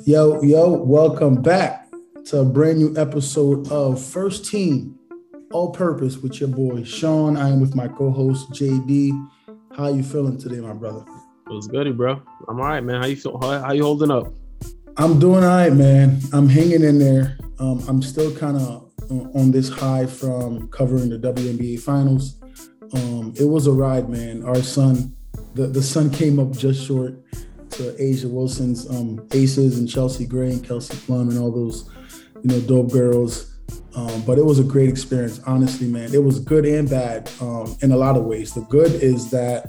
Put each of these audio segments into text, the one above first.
Yo, yo, welcome back to a brand new episode of First Team All Purpose with your boy Sean. I am with my co-host JD. How you feeling today, my brother? What's goody, bro? I'm all right, man. How you feel? How, how you holding up? I'm doing all right, man. I'm hanging in there. Um, I'm still kind of on this high from covering the WNBA finals. Um, it was a ride, man. Our sun, the, the sun came up just short to A'ja Wilson's um, aces and Chelsea Gray and Kelsey Plum and all those, you know, dope girls. Um, but it was a great experience, honestly, man. It was good and bad um, in a lot of ways. The good is that,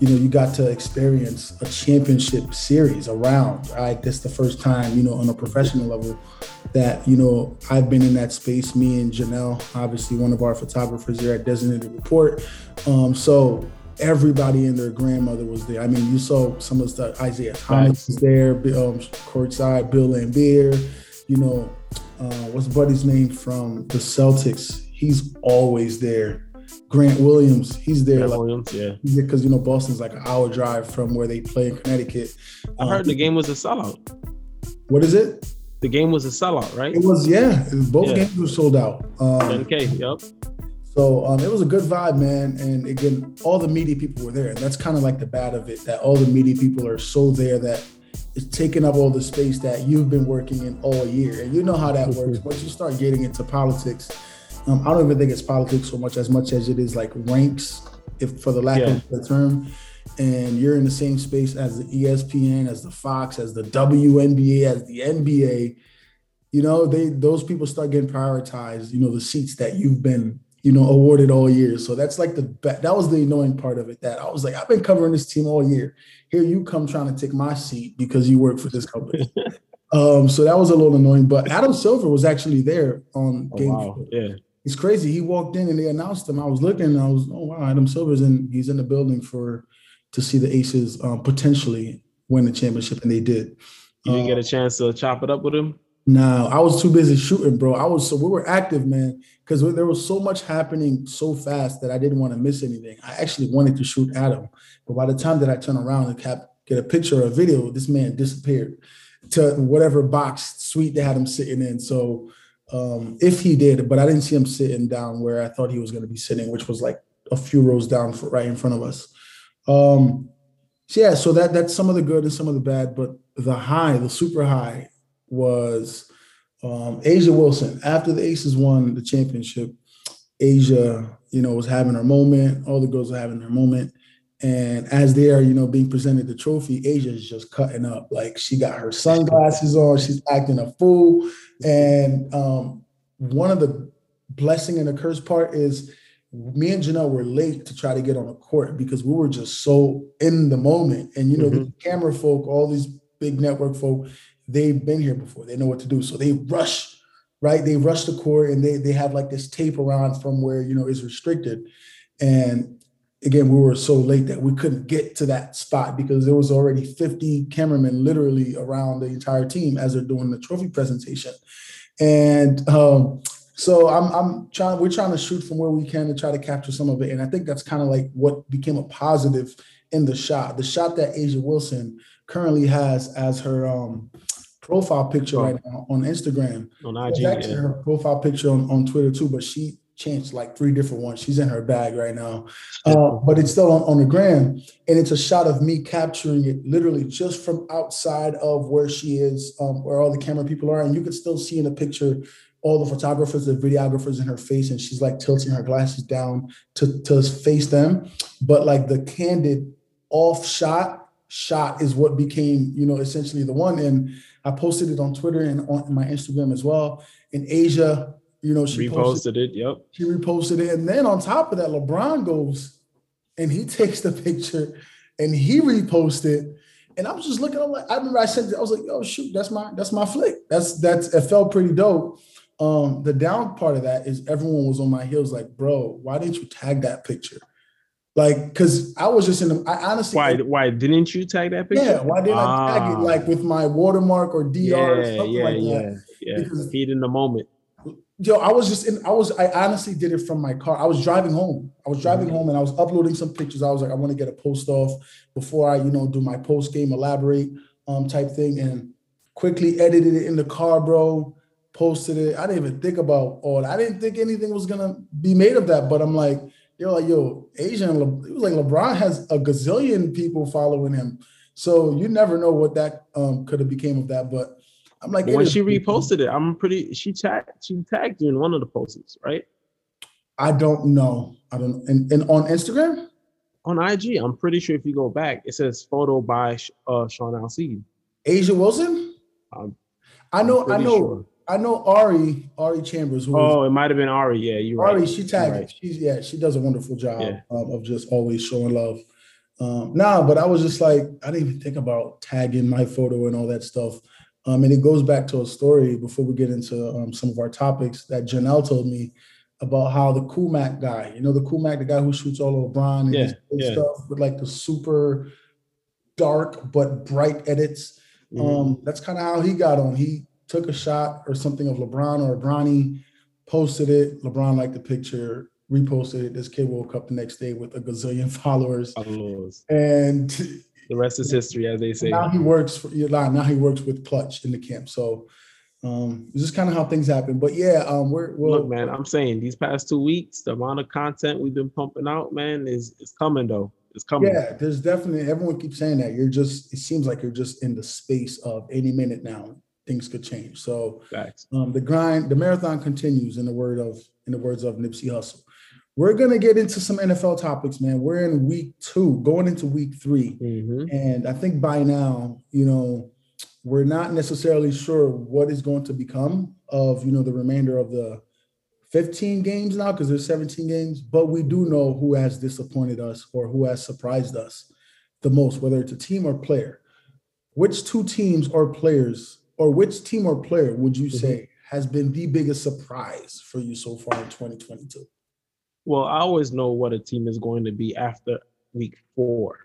you know, you got to experience a championship series around. Right, this the first time, you know, on a professional level, that you know I've been in that space. Me and Janelle, obviously one of our photographers here at Designated Report. Um, so everybody and their grandmother was there. I mean, you saw some of the stuff. Isaiah Thomas was there, um, courtside. Bill Laimbeer, you know, uh, what's Buddy's name from the Celtics? He's always there. Grant Williams, he's there. Grant like, Williams, yeah. Because you know Boston's like an hour drive from where they play in Connecticut. I heard the game was a sellout. What is it? The game was a sellout, right? It was, yeah. Both Yeah. games were sold out. Um, 10K, yep. So um, it was a good vibe, man. And again, all the media people were there. And that's kind of like the bad of it that all the media people are so there that it's taking up all the space that you've been working in all year. And you know how that works. Once you start getting into politics, um, I don't even think it's politics so much as much as it is like ranks, if for the lack Yeah. of the term. And you're in the same space as the ESPN, as the Fox, as the WNBA, as the NBA. You know, they those people start getting prioritized. You know, the seats that you've been you know, awarded all year. So that's like the be- that was the annoying part of it. That I was like, I've been covering this team all year. Here you come trying to take my seat because you work for this company. um, so that was a little annoying. But Adam Silver was actually there on Oh, game. wow. four. Yeah. It's crazy. He walked in and they announced him. I was looking and I was, oh wow, Adam Silver's in. He's in the building for to see the Aces um, potentially win the championship, and they did. You didn't get Um, a chance to chop it up with him? No, I was too busy shooting, bro. I was so we were active, man, because there was so much happening so fast that I didn't want to miss anything. I actually wanted to shoot him, but by the time that I turned around and get a picture or a video, this man disappeared to whatever box suite they had him sitting in. So um, if he did, but I didn't see him sitting down where I thought he was going to be sitting, which was like a few rows down for, right in front of us. Um, so yeah, so that that's some of the good and some of the bad, but the high, the super high was um, A'ja Wilson. After the Aces won the championship, A'ja, you know, was having her moment. All the girls were having their moment. And as they are, you know, being presented the trophy, A'ja is just cutting up. Like she got her sunglasses on, she's acting a fool. And um, one of the blessing and the curse part is me and Janelle were late to try to get on the court because we were just so in the moment. And you know, the camera folk, all these big network folk, they've been here before. They know what to do. So they rush, right? They rush the court and they they have like this tape around from where you know is restricted. And again, we were so late that we couldn't get to that spot because there was already 50 cameramen literally around the entire team as they're doing the trophy presentation. And um, so I'm I'm trying we're trying to shoot from where we can to try to capture some of it. And I think that's kind of like what became a positive in the shot. The shot that A'ja Wilson currently has as her um, profile picture right now on Instagram. On IG? actually Yeah. her profile picture on, on Twitter too, but she changed like three different ones. She's in her bag right now. Uh, but it's still on, on the gram. And it's a shot of me capturing it literally just from outside of where she is, um, where all the camera people are. And you can still see in the picture all the photographers, the videographers in her face, and she's like tilting her glasses down to, to face them. But like the candid off shot shot is what became, you know, essentially the one. And I posted it on Twitter and on my Instagram as well. In A'ja, you know, she posted Reposted it. Yep. she reposted it. And then on top of that, LeBron goes and he takes the picture and he reposted. It. And I was just looking, I'm like, I remember I sent it, I was like, oh shoot, that's my that's my flick. That's that's it felt pretty dope. Um, the down part of that is everyone was on my heels, like, bro, why didn't you tag that picture? Like, because I was just in the, I honestly Why? Why didn't you tag that picture? yeah, why didn't I tag it Ah. like with my watermark or DR or Yeah, something yeah, like yeah, that? yeah. Because- Feed in the moment. Yo, I was just in, I was, I honestly did it from my car. I was driving home. I was driving home and I was uploading some pictures. I was like, I want to get a post off before I, you know, do my post game elaborate um type thing. And quickly edited it in the car, bro. Posted it. I didn't even think about all. That. I didn't think anything was gonna be made of that. But I'm like, you're like, yo, Asian. Le- it was like LeBron has a gazillion people following him, so you never know what that um, could have became of that. But I'm like, when she reposted it, I'm pretty. She tagged. She tagged you in one of the posts, right? I don't know. I don't. And, and on Instagram, on IG, I'm pretty sure if you go back, it says photo by uh, Sean Alcide. A'ja Wilson. Um, I know. I know. Sure. I know Ari, Ari Chambers. oh, it might have been Ari. Yeah, you Ari. Right. Ari, she tagged. Right. She's yeah. She does a wonderful job yeah. um, of just always showing love. Um, nah, but I was just like, I didn't even think about tagging my photo and all that stuff. Um, and it goes back to a story before we get into um, some of our topics that Janelle told me about how the Cool Mac guy, you know, the Cool Mac, the guy who shoots all of LeBron and yeah, yeah. stuff with like the super dark but bright edits. Mm-hmm. Um, that's kind of how he got on. He took a shot or something of LeBron or Bronny, posted it. LeBron liked the picture, reposted it. This kid woke up the next day with a gazillion followers. followers. And the rest is history, as they say. Now he works for now he works with Klutch in the camp. So um, it's just kind of how things happen. But yeah, um, we're we look, man. I'm saying these past two weeks, the amount of content we've been pumping out, man, is is coming though. It's coming. Yeah, there's definitely everyone keeps saying that. You're just it seems like you're just in the space of any minute now things could change. So um, the grind, the marathon continues in the word of in the words of Nipsey Hussle. We're gonna get into some NFL topics, man. We're in week two, going into week 3 mm-hmm. and I think by now, you know, we're not necessarily sure what is going to become of you know the remainder of the 15 games now because there's 17 games but we do know who has disappointed us or who has surprised us the most whether it's a team or player which two teams or players or which team or player would you say mm-hmm. has been the biggest surprise for you so far in 2022 well i always know what a team is going to be after week four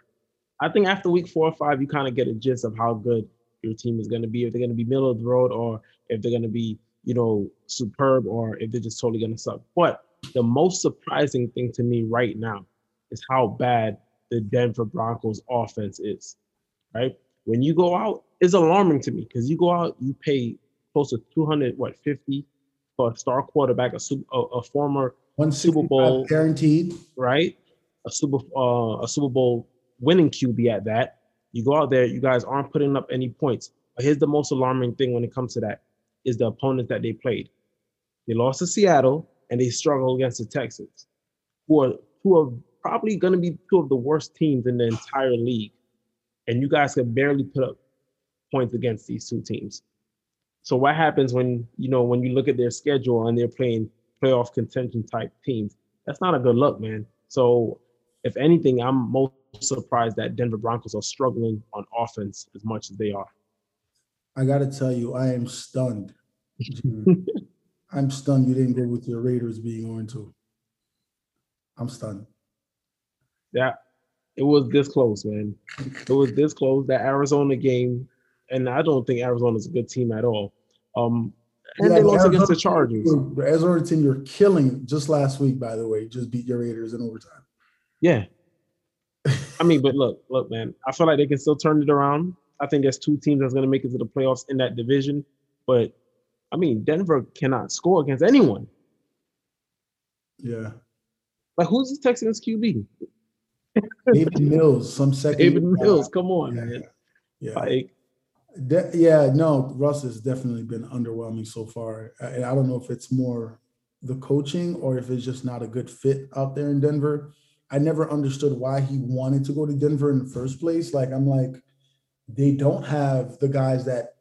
i think after week four or five you kind of get a gist of how good your team is going to be, if they're going to be middle of the road or if they're going to be, you know, superb or if they're just totally going to suck. But the most surprising thing to me right now is how bad the Denver Broncos offense is, right? When you go out, it's alarming to me because you go out, you pay close to 200, what, 50 for a star quarterback, a, a, a former One Super Bowl guaranteed, right? A Super uh, a Super Bowl winning QB at that. You go out there, you guys aren't putting up any points. But here's the most alarming thing when it comes to that is the opponent that they played. They lost to Seattle and they struggle against the Texans, who are who are probably going to be two of the worst teams in the entire league. And you guys could barely put up points against these two teams. So what happens when you know when you look at their schedule and they're playing playoff contention type teams? That's not a good look, man. So if anything, I'm most surprised that Denver Broncos are struggling on offense as much as they are. I got to tell you, I am stunned. I'm stunned you didn't go with your Raiders being on to. I'm stunned. Yeah, it was this close, man. It was this close. That Arizona game, and I don't think Arizona's a good team at all. Um, and yeah, they lost against the Chargers. The Arizona team you're killing just last week, by the way, just beat your Raiders in overtime. Yeah, I mean, but look, look, man. I feel like they can still turn it around. I think there's two teams that's going to make it to the playoffs in that division. But I mean, Denver cannot score against anyone. Yeah. Like who's the Texans QB? Davis Mills, some second. Davis Mills, come on, yeah, man. Yeah. Like, De- yeah, no, Russ has definitely been underwhelming so far. And I don't know if it's more the coaching or if it's just not a good fit out there in Denver. I never understood why he wanted to go to Denver in the first place. Like I'm like, they don't have the guys that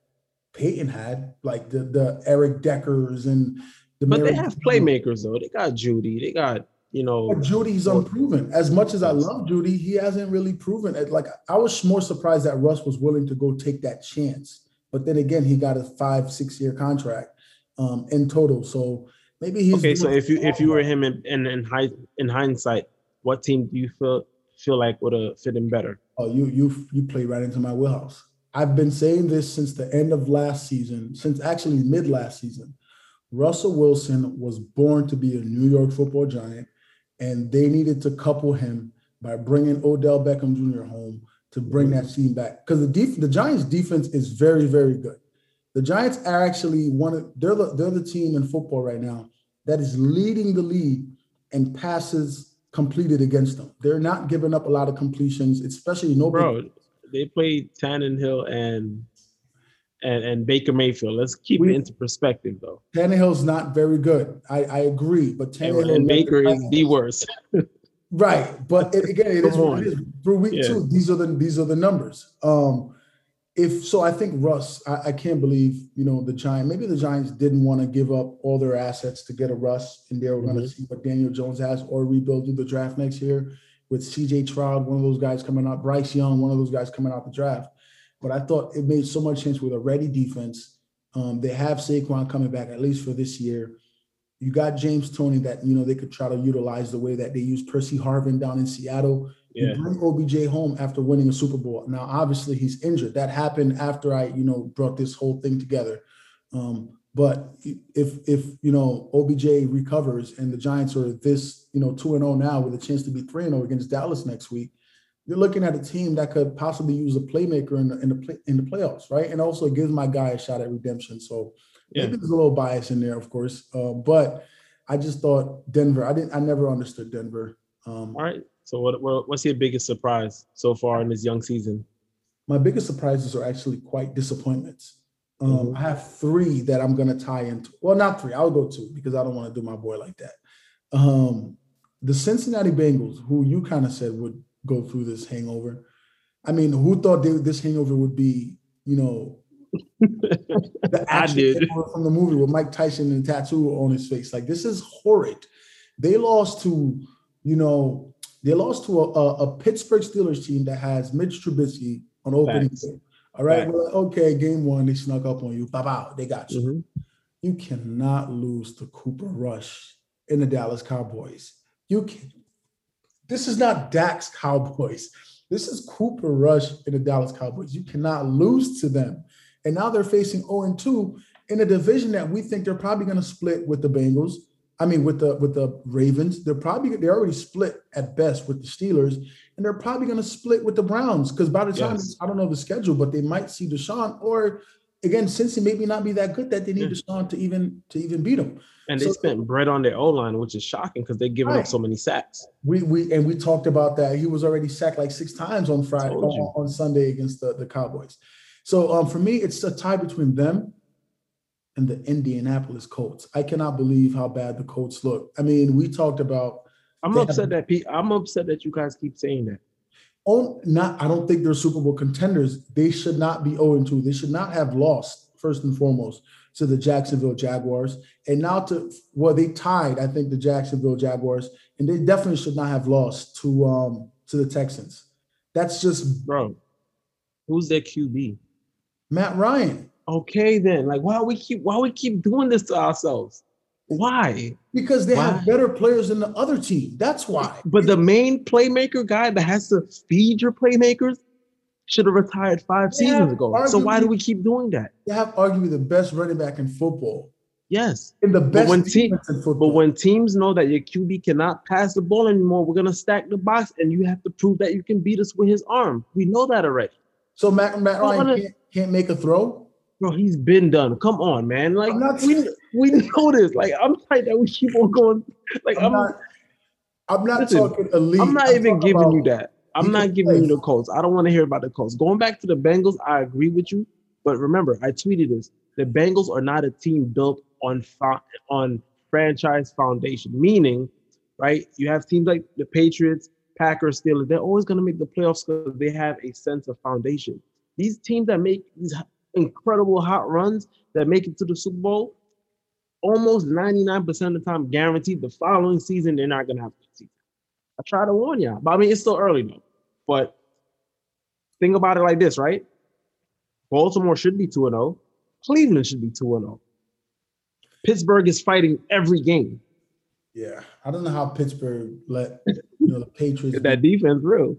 Peyton had, like the the Eric Deckers and the. But Mary they have playmakers though. They got Jeudy. They got you know. But Jeudy's unproven. As much as I love Jeudy, he hasn't really proven it. Like I was more surprised that Russ was willing to go take that chance. But then again, he got a five six year contract um, in total. So maybe he's okay. So if you if you were him in in in, high, in hindsight, what team do you feel feel like would have fit him better? Oh, you you you play right into my wheelhouse. I've been saying this since the end of last season, since actually mid last season. Russell Wilson was born to be a New York football giant, and they needed to couple him by bringing Odell Beckham Jr. home to bring that team back. Because the def- the Giants' defense is very, very good. The Giants are actually one of they're the they're the team in football right now that is leading the league in passes completed against them. They're not giving up a lot of completions, especially no bro. They played Tannehill and and and Baker Mayfield. Let's keep we, it into perspective, though. Tannehill's not very good. I, I agree, but Tannehill and, Baker is the worst. right, but it, again, it is, it is Through week yeah. two, these are the these are the numbers. Um, if so, I think Russ. I, I can't believe you know the Giants. Maybe the Giants didn't want to give up all their assets to get a Russ, and they were mm-hmm. going to see what Daniel Jones has, or rebuild through the draft next year with C.J. Stroud, one of those guys coming out, Bryce Young, one of those guys coming out the draft. But I thought it made so much sense with a ready defense. Um, they have Saquon coming back at least for this year. You got James Toney that you know they could try to utilize the way that they use Percy Harvin down in Seattle. Yeah. You bring OBJ home after winning a Super Bowl. Now, obviously, he's injured. That happened after I, you know, brought this whole thing together. Um, but if if you know OBJ recovers and the Giants are this, you know, two and zero oh now with a chance to be three and zero oh against Dallas next week, you're looking at a team that could possibly use a playmaker in the in the, play, in the playoffs, right? And also gives my guy a shot at redemption. So yeah. maybe there's a little bias in there, of course. Uh, but I just thought Denver. I didn't. I never understood Denver. Um, All right. So what, what what's your biggest surprise so far in this young season? My biggest surprises are actually quite disappointments. Um, mm-hmm. I have three that I'm going to tie into. Well, not three. I'll go two because I don't want to do my boy like that. Um, the Cincinnati Bengals, who you kind of said would go through this hangover. I mean, who thought they, this hangover would be, you know, the action from the movie with Mike Tyson and tattoo on his face? Like, this is horrid. They lost to, you know, they lost to a, a, a Pittsburgh Steelers team that has Mitch Trubisky on opening day. All right, like, okay, game one, they snuck up on you. Bow, bow, they got you. Mm-hmm. You cannot lose to Cooper Rush in the Dallas Cowboys. You can this is not Dak's Cowboys. This is Cooper Rush in the Dallas Cowboys. You cannot lose to them. And now they're facing 0 2 in a division that we think they're probably going to split with the Bengals. I mean, with the with the Ravens, they're probably they're already split at best with the Steelers, and they're probably going to split with the Browns because by the time yes. I don't know the schedule, but they might see Deshaun or again, since he maybe not be that good that they need yeah. Deshaun to even to even beat them. And they so, spent bread on their O line, which is shocking because they're giving right. up so many sacks. We we and we talked about that. He was already sacked like six times on Friday on, on, Sunday against the, the Cowboys. So um, for me, it's a tie between them and the Indianapolis Colts. I cannot believe how bad the Colts look. I mean, we talked about. I'm upset that I'm upset that you guys keep saying that. Oh, not. I don't think they're Super Bowl contenders. They should not be 0 2. They should not have lost first and foremost to the Jacksonville Jaguars. And now to well, they tied, I think, the Jacksonville Jaguars, and they definitely should not have lost to um to the Texans. That's just bro. Who's their QB? Matt Ryan. Okay, then. Like, why we keep why we keep doing this to ourselves? Why? Because they why? have better players than the other team. That's why. But the main playmaker guy that has to feed your playmakers should have retired five they seasons ago. Arguably, so why do we keep doing that? They have arguably the best running back in football. Yes. In the best but when team, But when teams know that your QB cannot pass the ball anymore, we're gonna stack the box and you have to prove that you can beat us with his arm. We know that already. So Matt, Matt Ryan can't, can't make a throw? Bro, he's been done. Come on, man. Like we we know this. Like I'm tight that we keep on going. Like I'm, I'm not I'm not listen, talking elite. I'm not I'm even giving about, you that. I'm not giving you the Colts. I don't want to hear about the Colts. Going back to the Bengals, I agree with you. But remember, I tweeted this. The Bengals are not a team built on on franchise foundation. Meaning, right? You have teams like the Patriots, Packers, Steelers. They're always going to make the playoffs because they have a sense of foundation. These teams that make these incredible hot runs that make it to the Super Bowl, almost 99% of the time, guaranteed the following season they're not going to have. I try to warn y'all. but I mean it's still early though. But think about it like this, right? Baltimore should be 2 0. Cleveland should be 2 0. Pittsburgh is fighting every game. Yeah. I don't know how Pittsburgh let you know the Patriots that defense real.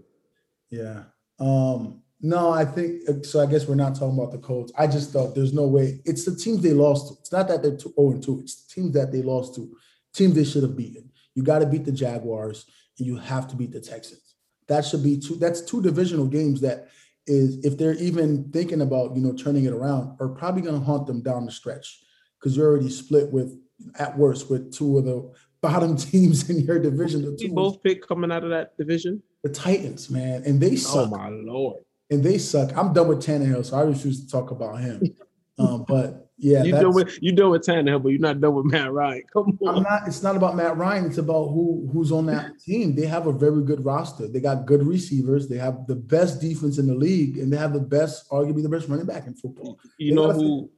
Yeah. Um, no, I think so. I guess we're not talking about the Colts. I just thought there's no way. It's the teams they lost to. It's not that they're 0 and 2. It's teams that they lost to. Teams they should have beaten. You got to beat the Jaguars and you have to beat the Texans. That should be two. That's two divisional games that is if they're even thinking about you know turning it around, are probably going to haunt them down the stretch because you're already split with at worst with two of the bottom teams in your division. The We two, both pick coming out of that division. the Titans, man, and they suck. Oh my lord! and they suck. I'm done with Tannehill, so I refuse to talk about him. Um, but yeah, you done with you done with Tannehill, but you're not done with Matt Ryan. Come I'm on. not. It's not about Matt Ryan. It's about who who's on that team. They have a very good roster. They got good receivers. They have the best defense in the league, and they have the best, arguably the best running back in football. You They know who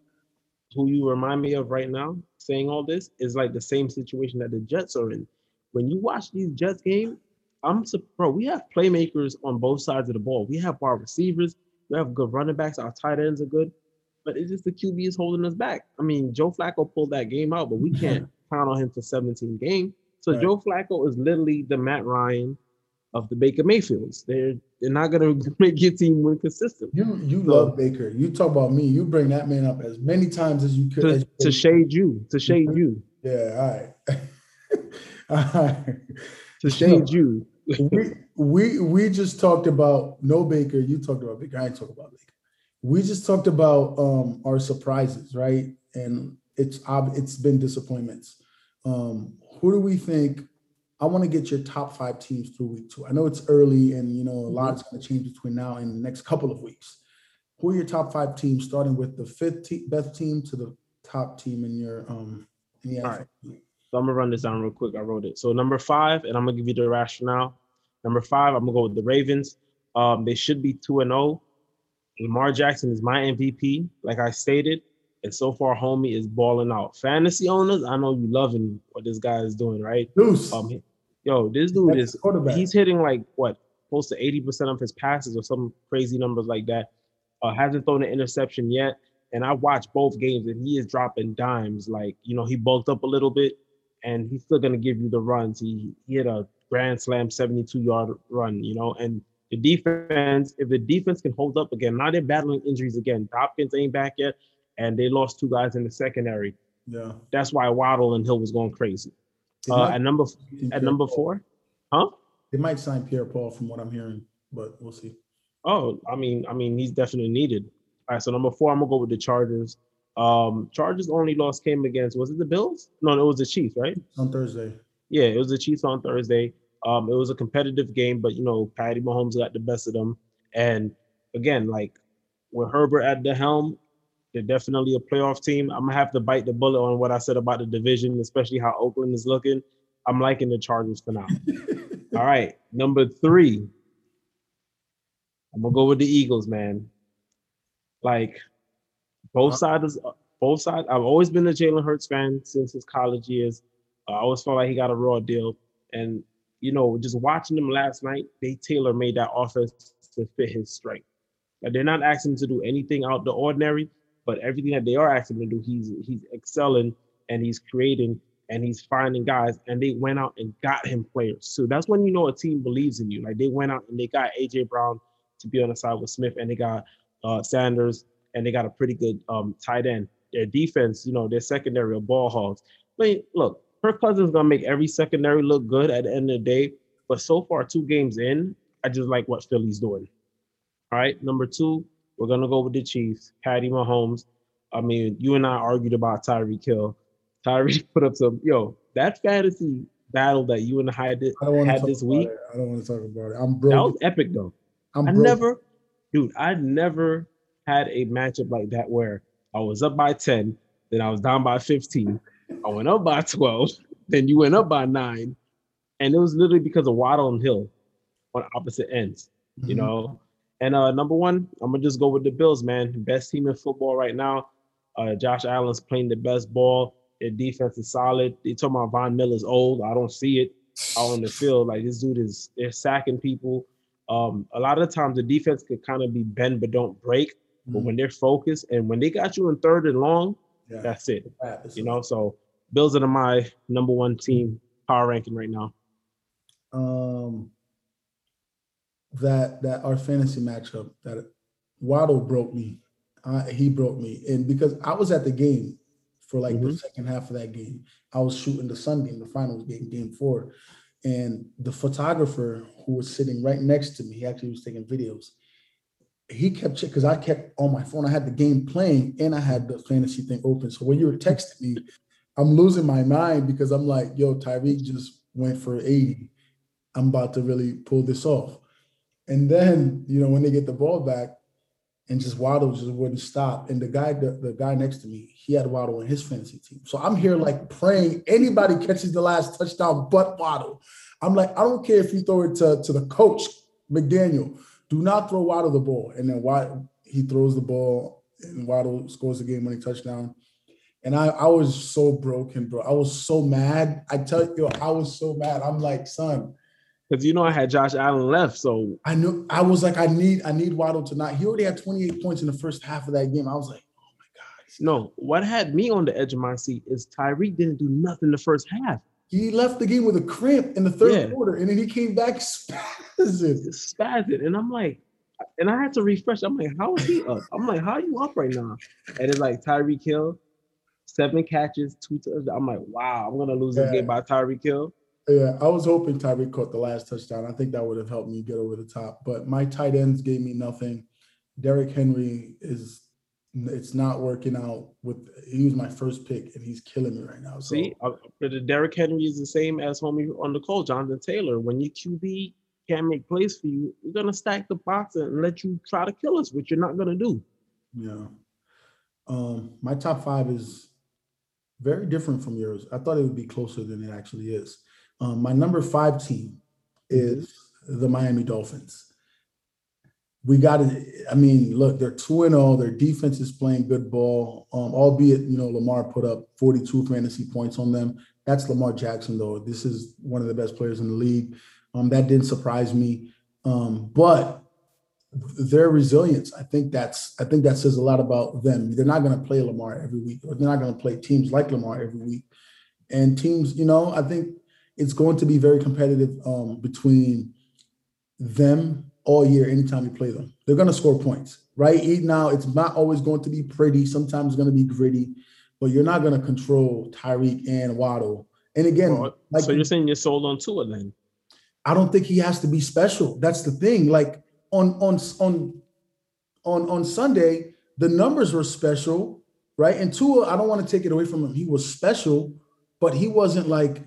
who you remind me of right now, saying all this is like the same situation that the Jets are in. When you watch these Jets games, I'm. Bro, we have playmakers on both sides of the ball. We have our receivers. We have good running backs. Our tight ends are good, but it's just the QB is holding us back. I mean, Joe Flacco pulled that game out, but we can't count on him for 17 games. So Right. Joe Flacco is literally the Matt Ryan of the Baker Mayfields. They're they're not gonna make your team win consistently. You you So- love Baker. You talk about me. You bring that man up as many times as you could. To, as you to could. shade you, to shade you. Yeah. All right. all right. to shade you. we we we just talked about no Baker. You talked about Baker. I ain't talking about Baker. We just talked about um our surprises, right? And it's it's been disappointments. Um, who do we think? I want to get your top five teams through week two. I know it's early, and you know a lot's going to change between now and the next couple of weeks. Who are your top five teams, starting with the fifth te- best team to the top team in your um in the All right. So I'm gonna run this down real quick. I wrote it. So number five, and I'm gonna give you the rationale. Number five, I'm gonna go with the Ravens. Um, they should be two and zero. Lamar Jackson is my MVP, like I stated, and so far, homie is balling out. Fantasy owners, I know you loving what this guy is doing, right? Deuce, Um, yo, this dude that's is quarterback. he's hitting like what close to 80% of his passes or some crazy numbers like that. Uh, hasn't thrown an interception yet. And I watched both games and he is dropping dimes. Like, you know, he bulked up a little bit and he's still gonna give you the runs. He, he hit a grand slam 72 yard run, you know, and the defense, if the defense can hold up again, now they're battling injuries again. Hopkins ain't back yet, and they lost two guys in the secondary. yeah. That's why Waddle and Hill was going crazy. Uh, might at number at number four, huh? They might sign Pierre Paul from what I'm hearing, but we'll see. Oh, I mean, I mean, he's definitely needed. All right, so number four, I'm gonna go with the Chargers. Um, Chargers only loss came against was it the Bills? No, it was the Chiefs, right? On Thursday. Yeah, it was the Chiefs on Thursday. Um, it was a competitive game, but you know, Patty Mahomes got the best of them. And again, like with Herbert at the helm, they're definitely a playoff team. I'm gonna have to bite the bullet on what I said about the division, especially how Oakland is looking. I'm liking the Chargers for now. All right, number three. I'm gonna go with the Eagles, man. Like both sides, both sides. I've always been a Jalen Hurts fan since his college years. I always felt like he got a raw deal, and you know, just watching them last night, they tailor made that offense to fit his strength. Like they're not asking him to do anything out the ordinary, but everything that they are asking him to do, he's he's excelling and he's creating and he's finding guys. And they went out and got him players. So that's when you know a team believes in you. Like they went out and they got AJ Brown to be on the side with Smith, and they got uh, Sanders, and they got a pretty good um, tight end. Their defense, you know, their secondary are ball hogs. I mean, look, Kirk Cousins gonna make every secondary look good at the end of the day. But so far, two games in, I just like what Philly's doing. All right, number two, we're gonna go with the Chiefs, Patty Mahomes. I mean, you and I argued about Tyreek Hill. Tyreek put up some yo that fantasy battle that you and I had, I don't want to had this week. it. I don't want to talk about it. I'm That broke. was epic though. I'm I broke. never, dude, I never had a matchup like that where I was up by 10, then I was down by 15, I went up by 12, then you went up by nine. And it was literally because of Waddle and Hill on opposite ends, you Mhm. know. And uh number one, I'm gonna just go with the Bills, man. Best team in football right now. Uh Josh Allen's playing the best ball. Their defense is solid. They talking about Von Miller's old. I don't see it out on the field. Like this dude is they're sacking people. Um, a lot of the times the defense could kind of be bend but don't break. But Mhm. when they're focused and when they got you in third and long, Yeah. that's it. You know, so Bills are my number one team power ranking right now. um, that that our fantasy matchup that Waddle broke me. Uh, he broke me, and because I was at the game for like the Mhm. second half of that game, I was shooting the Sun game, the finals game, game four, and the photographer who was sitting right next to me, he actually was taking videos. He kept check because I kept on my phone. I had the game playing and I had the fantasy thing open. So when you were texting me, I'm losing my mind because I'm like, yo, Tyreek just went for 80. I'm about to really pull this off. And then, you know, when they get the ball back, and just Waddle just wouldn't stop. And the guy, the, the guy next to me, he had Waddle in his fantasy team. So I'm here like praying anybody catches the last touchdown but Waddle. I'm like, I don't care if you throw it to, to the coach, McDaniel. Do not throw Waddle the ball. And then Waddle, he throws the ball and Waddle scores the game winning touchdown. And I, I was so broken, bro. I was so mad. I tell you, I was so mad. I'm like, son, because you know I had Josh Allen left, so I knew I was like, I need, I need Waddle tonight. He already had 28 points in the first half of that game. I was like, oh my god. No, what had me on the edge of my seat is Tyreek didn't do nothing the first half. He left the game with a cramp in the third yeah. quarter, and then he came back spazzing, spazzing, and I'm like, and I had to refresh. I'm like, how is he up? I'm like, how are you up right now? And it's like Tyreek Hill, seven catches, two touchdowns. I'm like, wow, I'm gonna lose yeah. this game by Tyreek Hill. Yeah, I was hoping Tyreek caught the last touchdown. I think that would have helped me get over the top. But my tight ends gave me nothing. Derrick Henry is it's not working out with he was my first pick and he's killing me right now. So See, uh, the Derrick Henry is the same as homie on the call, Jonathan Taylor. When you QB can't make plays for you, we're gonna stack the box and let you try to kill us, which you're not gonna do. Yeah. Um, my top five is very different from yours. I thought it would be closer than it actually is. Um, my number five team is the Miami Dolphins. We got to, I mean, look, they're 2 0. Their defense is playing good ball, um, albeit, you know, Lamar put up 42 fantasy points on them. That's Lamar Jackson, though. This is one of the best players in the league. Um, that didn't surprise me. Um, but their resilience, I think that's I think that says a lot about them. They're not going to play Lamar every week, or they're not going to play teams like Lamar every week. And teams, you know, I think it's going to be very competitive um, between them all year anytime you play them. They're going to score points, right? Now, it's not always going to be pretty. Sometimes it's going to be gritty, but you're not going to control Tyreek and Waddle. And again, well, like, so you're saying you're sold on Tua then? I don't think he has to be special. That's the thing. Like on on on on on Sunday, the numbers were special, right? And Tua, I don't want to take it away from him. He was special, but he wasn't like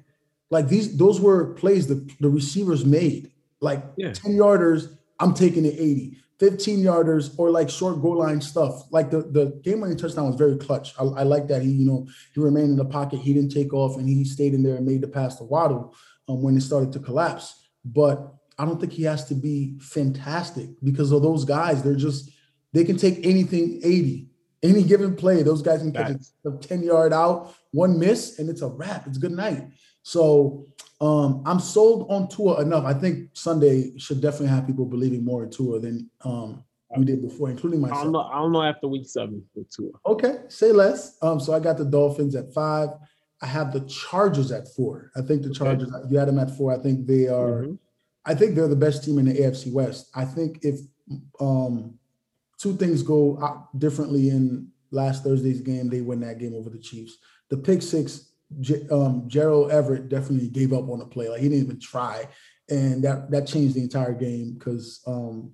like these, those were plays the, the receivers made. Like yeah. 10 yarders, I'm taking it 80. 15 yarders or like short goal line stuff. Like the, the game winning touchdown was very clutch. I, I, like that he, you know, he remained in the pocket. He didn't take off and he stayed in there and made the pass to Waddle um, when it started to collapse. But I don't think he has to be fantastic because of those guys. They're just, they can take anything 80. Any given play, those guys can catch a 10 yard out, one miss, and it's a wrap. It's good night. So um, I'm sold on Tua enough. I think Sunday should definitely have people believing more in Tua than um, we did before, including myself. I don't know. I don't know after week seven with Tua. Okay, say less. Um, so I got the Dolphins at five. I have the Chargers at four. I think the Chargers. Okay. You had them at four. I think they are. Mm-hmm. I think they're the best team in the AFC West. I think if um, two things go differently in last Thursday's game, they win that game over the Chiefs. The pick six um, Gerald Everett definitely gave up on the play. Like he didn't even try, and that that changed the entire game because um,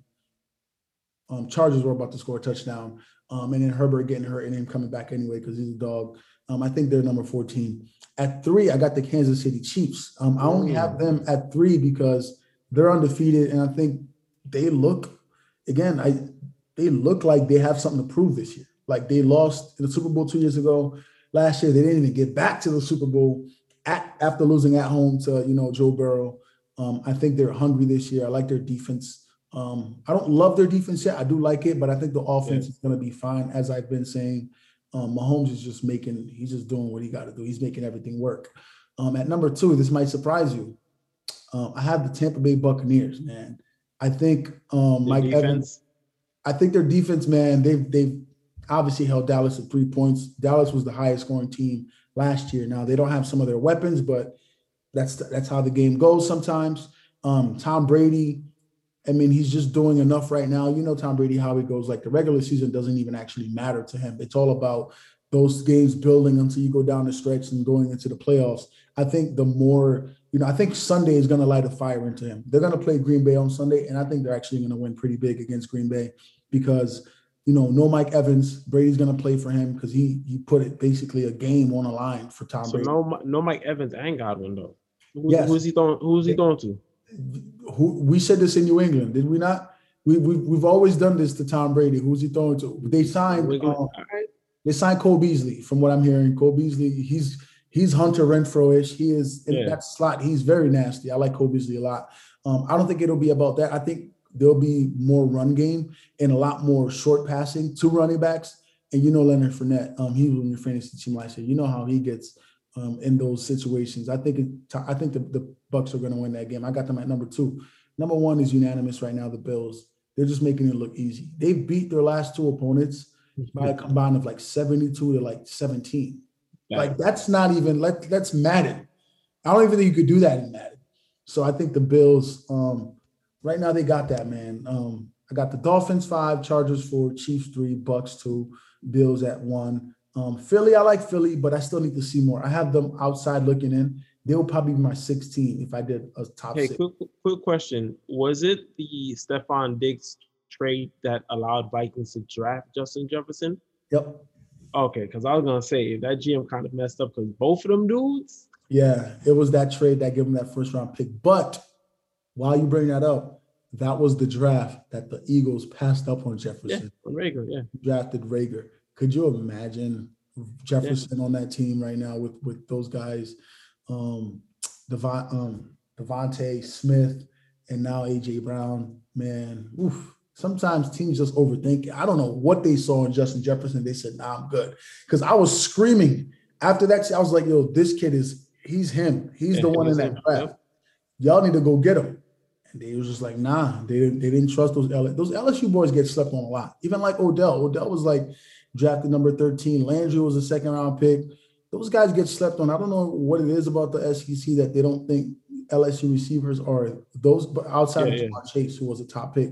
um, Chargers were about to score a touchdown, um, and then Herbert getting hurt and him coming back anyway because he's a dog. Um, I think they're number 14. At three, I got the Kansas City Chiefs. Um, I only have them at three because they're undefeated, and I think they look again. I they look like they have something to prove this year. Like they lost in the Super Bowl two years ago. Last year, they didn't even get back to the Super Bowl at, after losing at home to you know Joe Burrow. Um, I think they're hungry this year. I like their defense. Um, I don't love their defense yet. I do like it, but I think the offense yeah. is going to be fine. As I've been saying, um, Mahomes is just making. He's just doing what he got to do. He's making everything work. Um, at number two, this might surprise you. Um, I have the Tampa Bay Buccaneers. Man, I think um, Mike defense. Evans. I think their defense, man, they've they've obviously held Dallas at three points. Dallas was the highest scoring team last year. Now they don't have some of their weapons, but that's that's how the game goes sometimes. Um, Tom Brady, I mean, he's just doing enough right now. You know, Tom Brady, how he goes. Like the regular season doesn't even actually matter to him. It's all about those games building until you go down the stretch and going into the playoffs. I think the more, you know, I think Sunday is going to light a fire into him. They're going to play Green Bay on Sunday, and I think they're actually going to win pretty big against Green Bay. because you know no Mike Evans. Brady's gonna play for him because he he put it basically a game on the line for Tom So Brady. no, no Mike Evans and Godwin though. Who, Yes. Who's he throwing? Who's he throwing to? Who we said this in New England, did we not? We we we've always done this to Tom Brady. Who's he throwing to? They signed. Wiggly- um, They signed Cole Beasley, from what I'm hearing. Cole Beasley, he's he's Hunter Renfrow-ish. He is in Yeah. that slot. He's very nasty. I like Cole Beasley a lot. Um, I don't think it'll be about that. I think there'll be more run game and a lot more short passing to running backs. And you know Leonard Fournette, um, he was on your fantasy team last year. You know how he gets um, in those situations. I think it, I think the, the Bucs are going to win that game. I got them at number two. Number one is unanimous right now. The Bills. They're just making it look easy. They beat their last two opponents by a combined of like 72 to like 17. Like that's not even let that's Madden. I don't even think you could do that in Madden. So I think the Bills, um, right now they got that man. Um, I got the Dolphins five, Chargers four, Chiefs three, Bucs two, Bills at one. Um, Philly, I like Philly, but I still need to see more. I have them outside looking in. They will probably be my 16 if I did a top Hey, six. quick, quick question: Was it the Stefon Diggs trade that allowed Vikings to draft Justin Jefferson? Yep. Okay, because I was gonna say that GM kind of messed up because both of them dudes. Yeah, it was that trade that gave him that first round pick. But while you bring that up, that was the draft that the Eagles passed up on Yeah, Jefferson. on Reagor, yeah. drafted Reagor. Could you imagine Jefferson on that team right now with with those guys, um, Devon, um, DeVonta Smith, and now AJ Brown? Man, oof. Sometimes teams just overthink it. I don't know what they saw in Justin Jefferson. They said, "Nah, I'm good," because I was screaming after that. I was like, "Yo, this kid is he's him. He's Yeah, the one in that him. draft. Yep. Y'all need to go get him." And they was just like, nah, they didn't, they didn't trust those L- those LSU boys get slept on a lot. Even like Odell. Odell was like drafted number 13. Landry was a second round pick. Those guys get slept on. I don't know what it is about the SEC that they don't think LSU receivers are those, but outside Yeah, of yeah. Ja'Marr Chase, who was a top pick.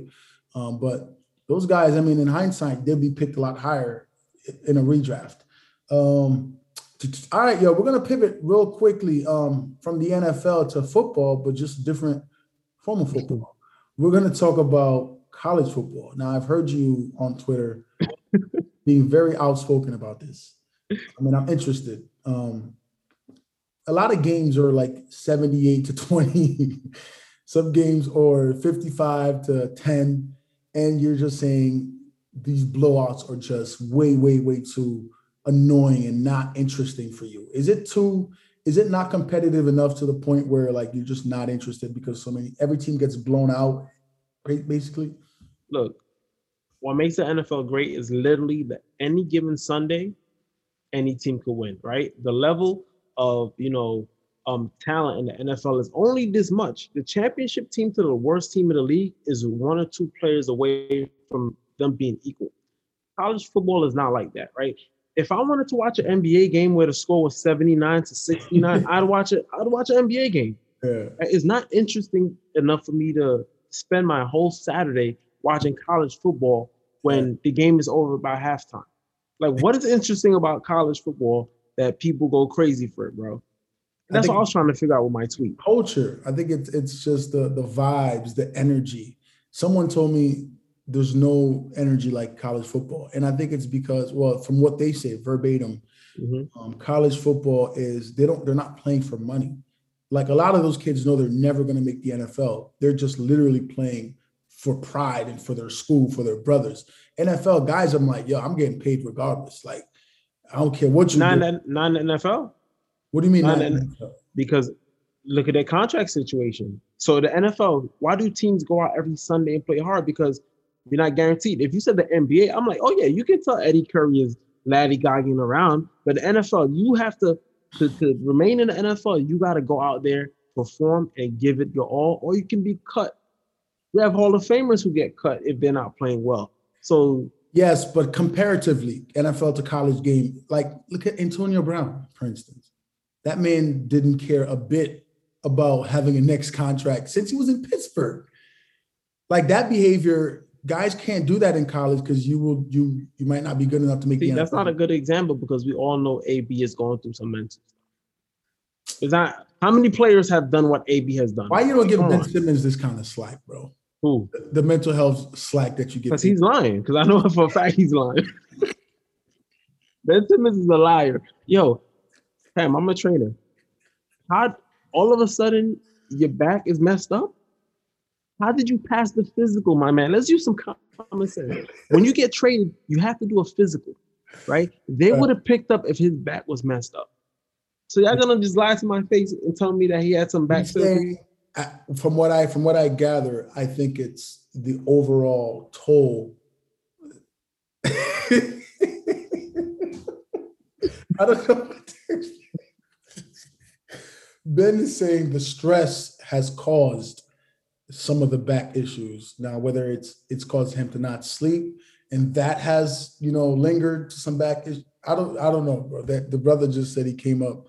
Um, but those guys, I mean, in hindsight, they'd be picked a lot higher in a redraft. Um, all right, yo, we're gonna pivot real quickly um, from the NFL to football, but just different form of football. We're gonna talk about college football. Now, I've heard you on Twitter being very outspoken about this. I mean, I'm interested. Um, a lot of games are like 78 to 20. Some games are 55 to 10, and you're just saying these blowouts are just way, way, way too annoying and not interesting for you. Is it too? Is it not competitive enough to the point where like you're just not interested because so many every team gets blown out, basically? Look, what makes the NFL great is literally that any given Sunday, any team could win, right? The level of you know um talent in the NFL is only this much. The championship team to the worst team in the league is one or two players away from them being equal. College football is not like that, right? If I wanted to watch an NBA game where the score was 79 to 69, I'd watch it. I'd watch an NBA game. Yeah. It's not interesting enough for me to spend my whole Saturday watching college football when the game is over by halftime. Like, what is interesting about college football that people go crazy for it, bro? I That's what I was trying to figure out with my tweet. culture. I think it's it's just the the vibes, the energy. Someone told me there's no energy like college football, and I think it's because, well, from what they say verbatim, Mhm. um, college football is they don't they're not playing for money. Like a lot of those kids know they're never going to make the NFL. They're just literally playing for pride and for their school, for their brothers. NFL guys, I'm like, yo, I'm getting paid regardless. Like, I don't care what you Not do. N- not in NFL. What do you mean? not NFL? because look at their contract situation. So the NFL, why do teams go out every Sunday and play hard? Because you're not guaranteed. If you said the NBA, I'm like, oh yeah, you can tell Eddie Curry is laddy-gogging around, but the NFL, you have to, to to remain in the NFL, you got to go out there, perform, and give it your all, or you can be cut. We have Hall of Famers who get cut if they're not playing well. So Yes, but comparatively, NFL to college game, like look at Antonio Brown, for instance. That man didn't care a bit about having a next contract since he was in Pittsburgh. Like that behavior, guys can't do that in college because you will you you might not be good enough to make see, the that's NFL. not a good example because we all know AB is going through some mental stuff. Is that how many players have done what AB has done? Why you don't give Come Ben on. Simmons this kind of slack, bro? Who? The mental health slack that you get. Because he's lying. Because I know for a fact he's lying. ben Simmons is a liar. Yo, Pam, I'm a trainer. How all of a sudden your back is messed up? How did you pass the physical, my man? Let's use some common sense. When you get traded, you have to do a physical, right? They would have picked up if his back was messed up. So y'all gonna just lie to my face and tell me that he had some back surgery? From what I from what I gather, I think it's the overall toll. I don't know. Ben is saying the stress has caused some of the back issues. Now, whether it's it's caused him to not sleep and that has you know lingered to some back issues. I don't I don't know, bro. That the brother just said he came up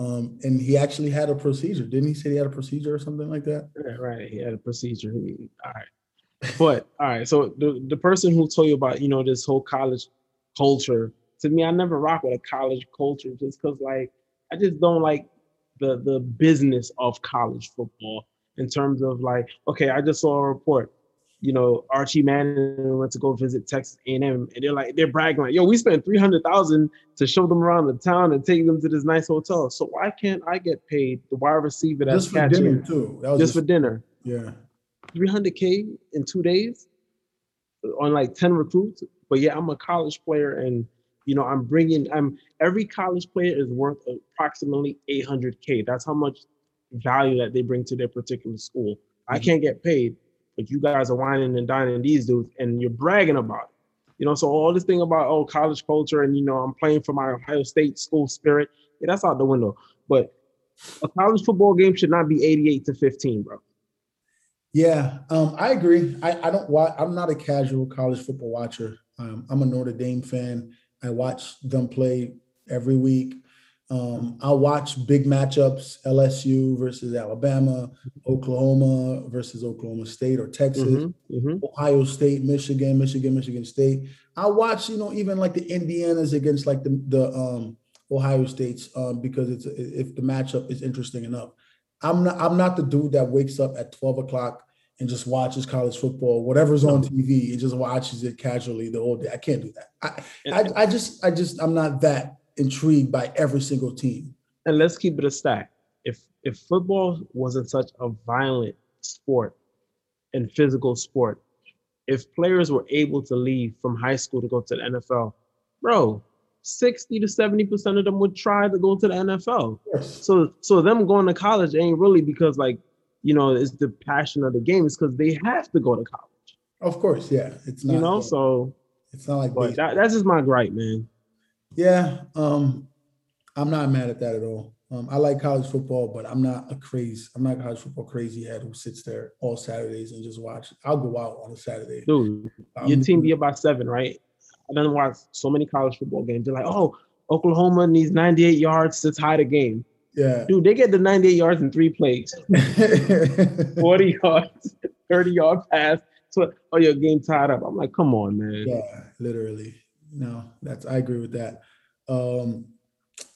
um, and he actually had a procedure. Didn't he say he had a procedure or something like that? Yeah, right. He had a procedure. He, all right. But all right. So the, the person who told you about, you know, this whole college culture, to me, I never rock with a college culture just because like I just don't like the the business of college football in terms of like, okay, I just saw a report you know, Archie Manning went to go visit Texas A&M, and they're like, they're bragging like, yo, we spent three hundred thousand to show them around the town and take them to this nice hotel. So why can't I get paid the wide receiver that's just for dinner too? That was just, just for dinner. Yeah, three hundred k in two days on like ten recruits. But yeah, I'm a college player, and you know, I'm bringing. I'm every college player is worth approximately eight hundred k. That's how much value that they bring to their particular school. Mm-hmm. I can't get paid but you guys are whining and dining these dudes and you're bragging about it. You know, so all this thing about oh college culture and you know I'm playing for my Ohio State school spirit, yeah, that's out the window. But a college football game should not be 88 to 15, bro. Yeah, um, I agree. I, I don't watch. I'm not a casual college football watcher. Um, I'm a Notre Dame fan. I watch them play every week. Um, I'll watch big matchups: LSU versus Alabama, Oklahoma versus Oklahoma State or Texas, mm-hmm, mm-hmm. Ohio State, Michigan, Michigan, Michigan State. I watch, you know, even like the Indianas against like the the um, Ohio States um, because it's if the matchup is interesting enough. I'm not I'm not the dude that wakes up at 12 o'clock and just watches college football, whatever's on TV, and just watches it casually the whole day. I can't do that. I, I, I just I just I'm not that intrigued by every single team. And let's keep it a stack. If if football wasn't such a violent sport and physical sport, if players were able to leave from high school to go to the NFL, bro, 60 to 70% of them would try to go to the NFL. Yes. So so them going to college ain't really because like, you know, it's the passion of the game. It's because they have to go to college. Of course, yeah. It's not you know, so it's not like that, that's just my gripe, man. Yeah, um, I'm not mad at that at all. Um, I like college football, but I'm not a crazy. I'm not a college football crazy head who sits there all Saturdays and just watch. I'll go out on a Saturday. Dude, your team be about seven, right? I done watch so many college football games. They're like, oh, Oklahoma needs 98 yards to tie the game. Yeah, dude, they get the 98 yards in three plays, 40 yards, 30 yard pass. So, oh, your game tied up. I'm like, come on, man. Yeah, literally no, that's I agree with that. Um,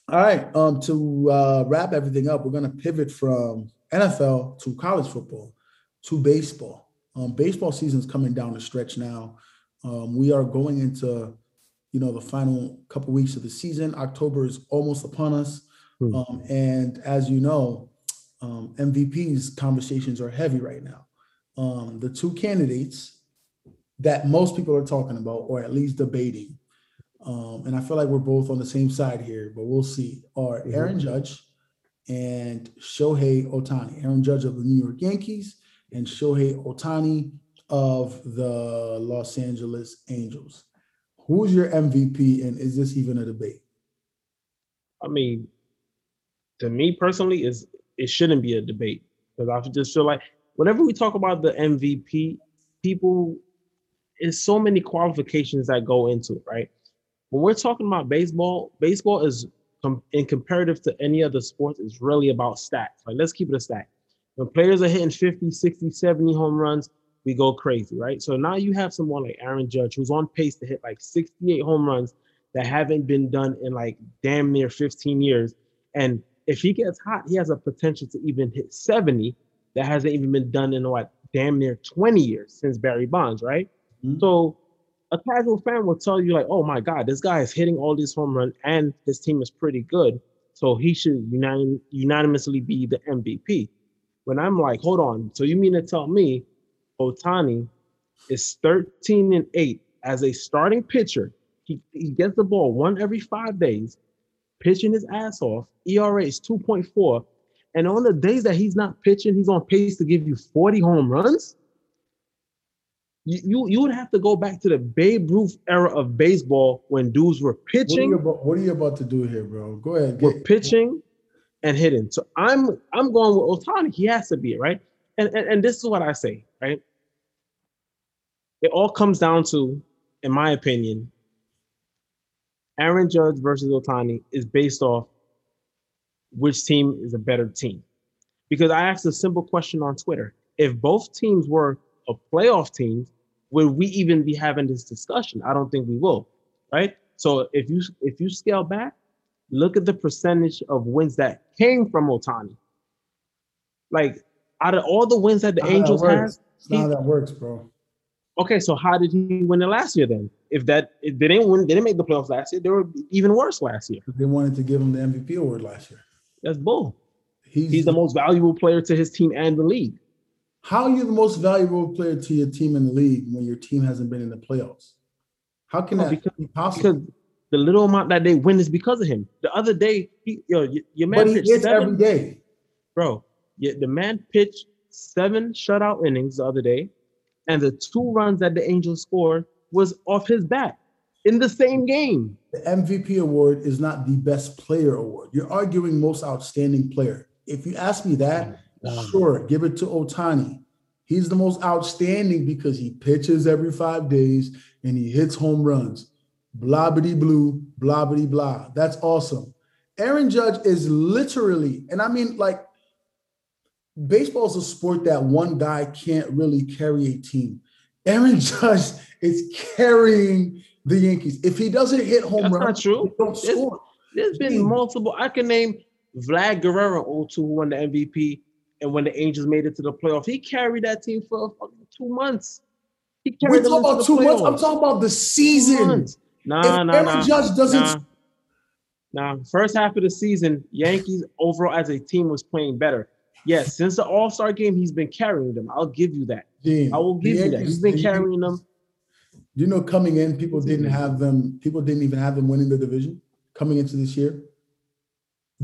all right, um, to uh, wrap everything up, we're going to pivot from NFL to college football to baseball. Um, baseball season's coming down the stretch now. Um, we are going into, you know, the final couple weeks of the season. October is almost upon us, hmm. um, and as you know, um, MVPs conversations are heavy right now. Um, the two candidates that most people are talking about, or at least debating, um, and I feel like we're both on the same side here, but we'll see, are mm-hmm. Aaron Judge and Shohei Ohtani. Aaron Judge of the New York Yankees and Shohei Ohtani of the Los Angeles Angels. Who's your MVP, and is this even a debate? I mean, to me personally, is it shouldn't be a debate because I just feel like whenever we talk about the MVP, people, there's so many qualifications that go into it, right? When we're talking about baseball, baseball is in comparative to any other sports, is really about stats. Like let's keep it a stat. When players are hitting 50, 60, 70 home runs, we go crazy, right? So now you have someone like Aaron Judge who's on pace to hit like 68 home runs that haven't been done in like damn near 15 years. And if he gets hot, he has a potential to even hit 70 that hasn't even been done in what damn near 20 years since Barry Bonds, right? Mhm. So a casual fan will tell you, like, oh my God, this guy is hitting all these home runs and his team is pretty good. So he should unanim- unanimously be the MVP. When I'm like, hold on, so you mean to tell me Ohtani is 13 and 8 as a starting pitcher? He, he gets the ball one every five days, pitching his ass off. ERA is 2.4. And on the days that he's not pitching, he's on pace to give you 40 home runs. You, you, you would have to go back to the Babe Ruth era of baseball when dudes were What are, you pitching, about, what are you about to do here, bro? Go ahead. were pitching and hitting. So I'm I'm going with Ohtani. He has to be it, right. And, and and this is what I say, right? It all comes down to, in my opinion, Aaron Judge versus Ohtani is based off which team is a better team. Because I asked a simple question on Twitter. If both teams were a playoff team, would we even be having this discussion? I don't think we will, right? So if you if you scale back, look at the percentage of wins that came from Ohtani. Like out of all the wins that the how Angels had, works. It's not how that works, bro. okay, so how did he win it last year then? If that if they didn't win, they didn't make the playoffs last year, they were even worse last year. They wanted to give him the MVP award last year. That's bull. He's, He's the most valuable player to his team and the league. How are you the most valuable player to your team in the league when your team hasn't been in the playoffs? How can that because- be possible? Because the little amount that they win is because of him. The other day, he, yo, your man but he pitched seven, every day. bro. Yeah, the man pitched seven shutout innings the other day, and the two runs that the Angels scored was off his bat in the same game. The MVP award is not the best player award. You're arguing most outstanding player. If you ask me that, Mm. sure, give it to Ohtani. He's the most outstanding because he pitches every five days and he hits home runs. Blah bitty blue, blah bitty blah. That's awesome. Aaron Judge is literally, and I mean, like, baseball is a sport that one guy can't really carry a team. Aaron Judge is carrying the Yankees. If he doesn't hit home That's runs, not true. don't It's- score. There's been multiple. I can name Vlad Guerrero 02 who won the MVP, and when the Angels made it to the playoff, he carried that team for two months. He We're talking about the two months. I'm talking about the season. Nah, if nah, Aaron nah. Judge doesn't, Nah. Nah, first half of the season, Yankees overall as a team was playing better. Yes, since the All Star game, he's been carrying them. I'll give you that. Gene, I will give you that. He's been carrying them. You know, coming in, people didn't mm-hmm. have them. People didn't even have them winning the division coming into this year.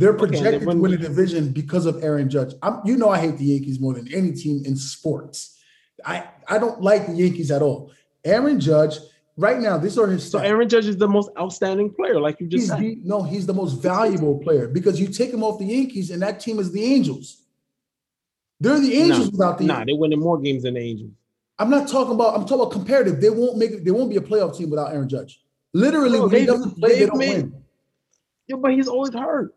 They're Okay, and projected then when- to win the division because of Aaron Judge. I'm, you know, I hate the Yankees more than any team in sports. I I don't like the Yankees at all. Aaron Judge, right now, these are his So stats. Aaron Judge is the most outstanding player, like you just He's said. the, no, he's the most valuable player because you take him off the Yankees, and that team is the Angels. They're the Angels without the Nah, Yankees. they're winning more games than the Angels. I'm not talking about. I'm talking about comparative. They won't make it. They won't be a playoff team without Aaron Judge. Literally, Bro, when he they've- doesn't play, they they've don't made- win. Yeah, but he's always hurt.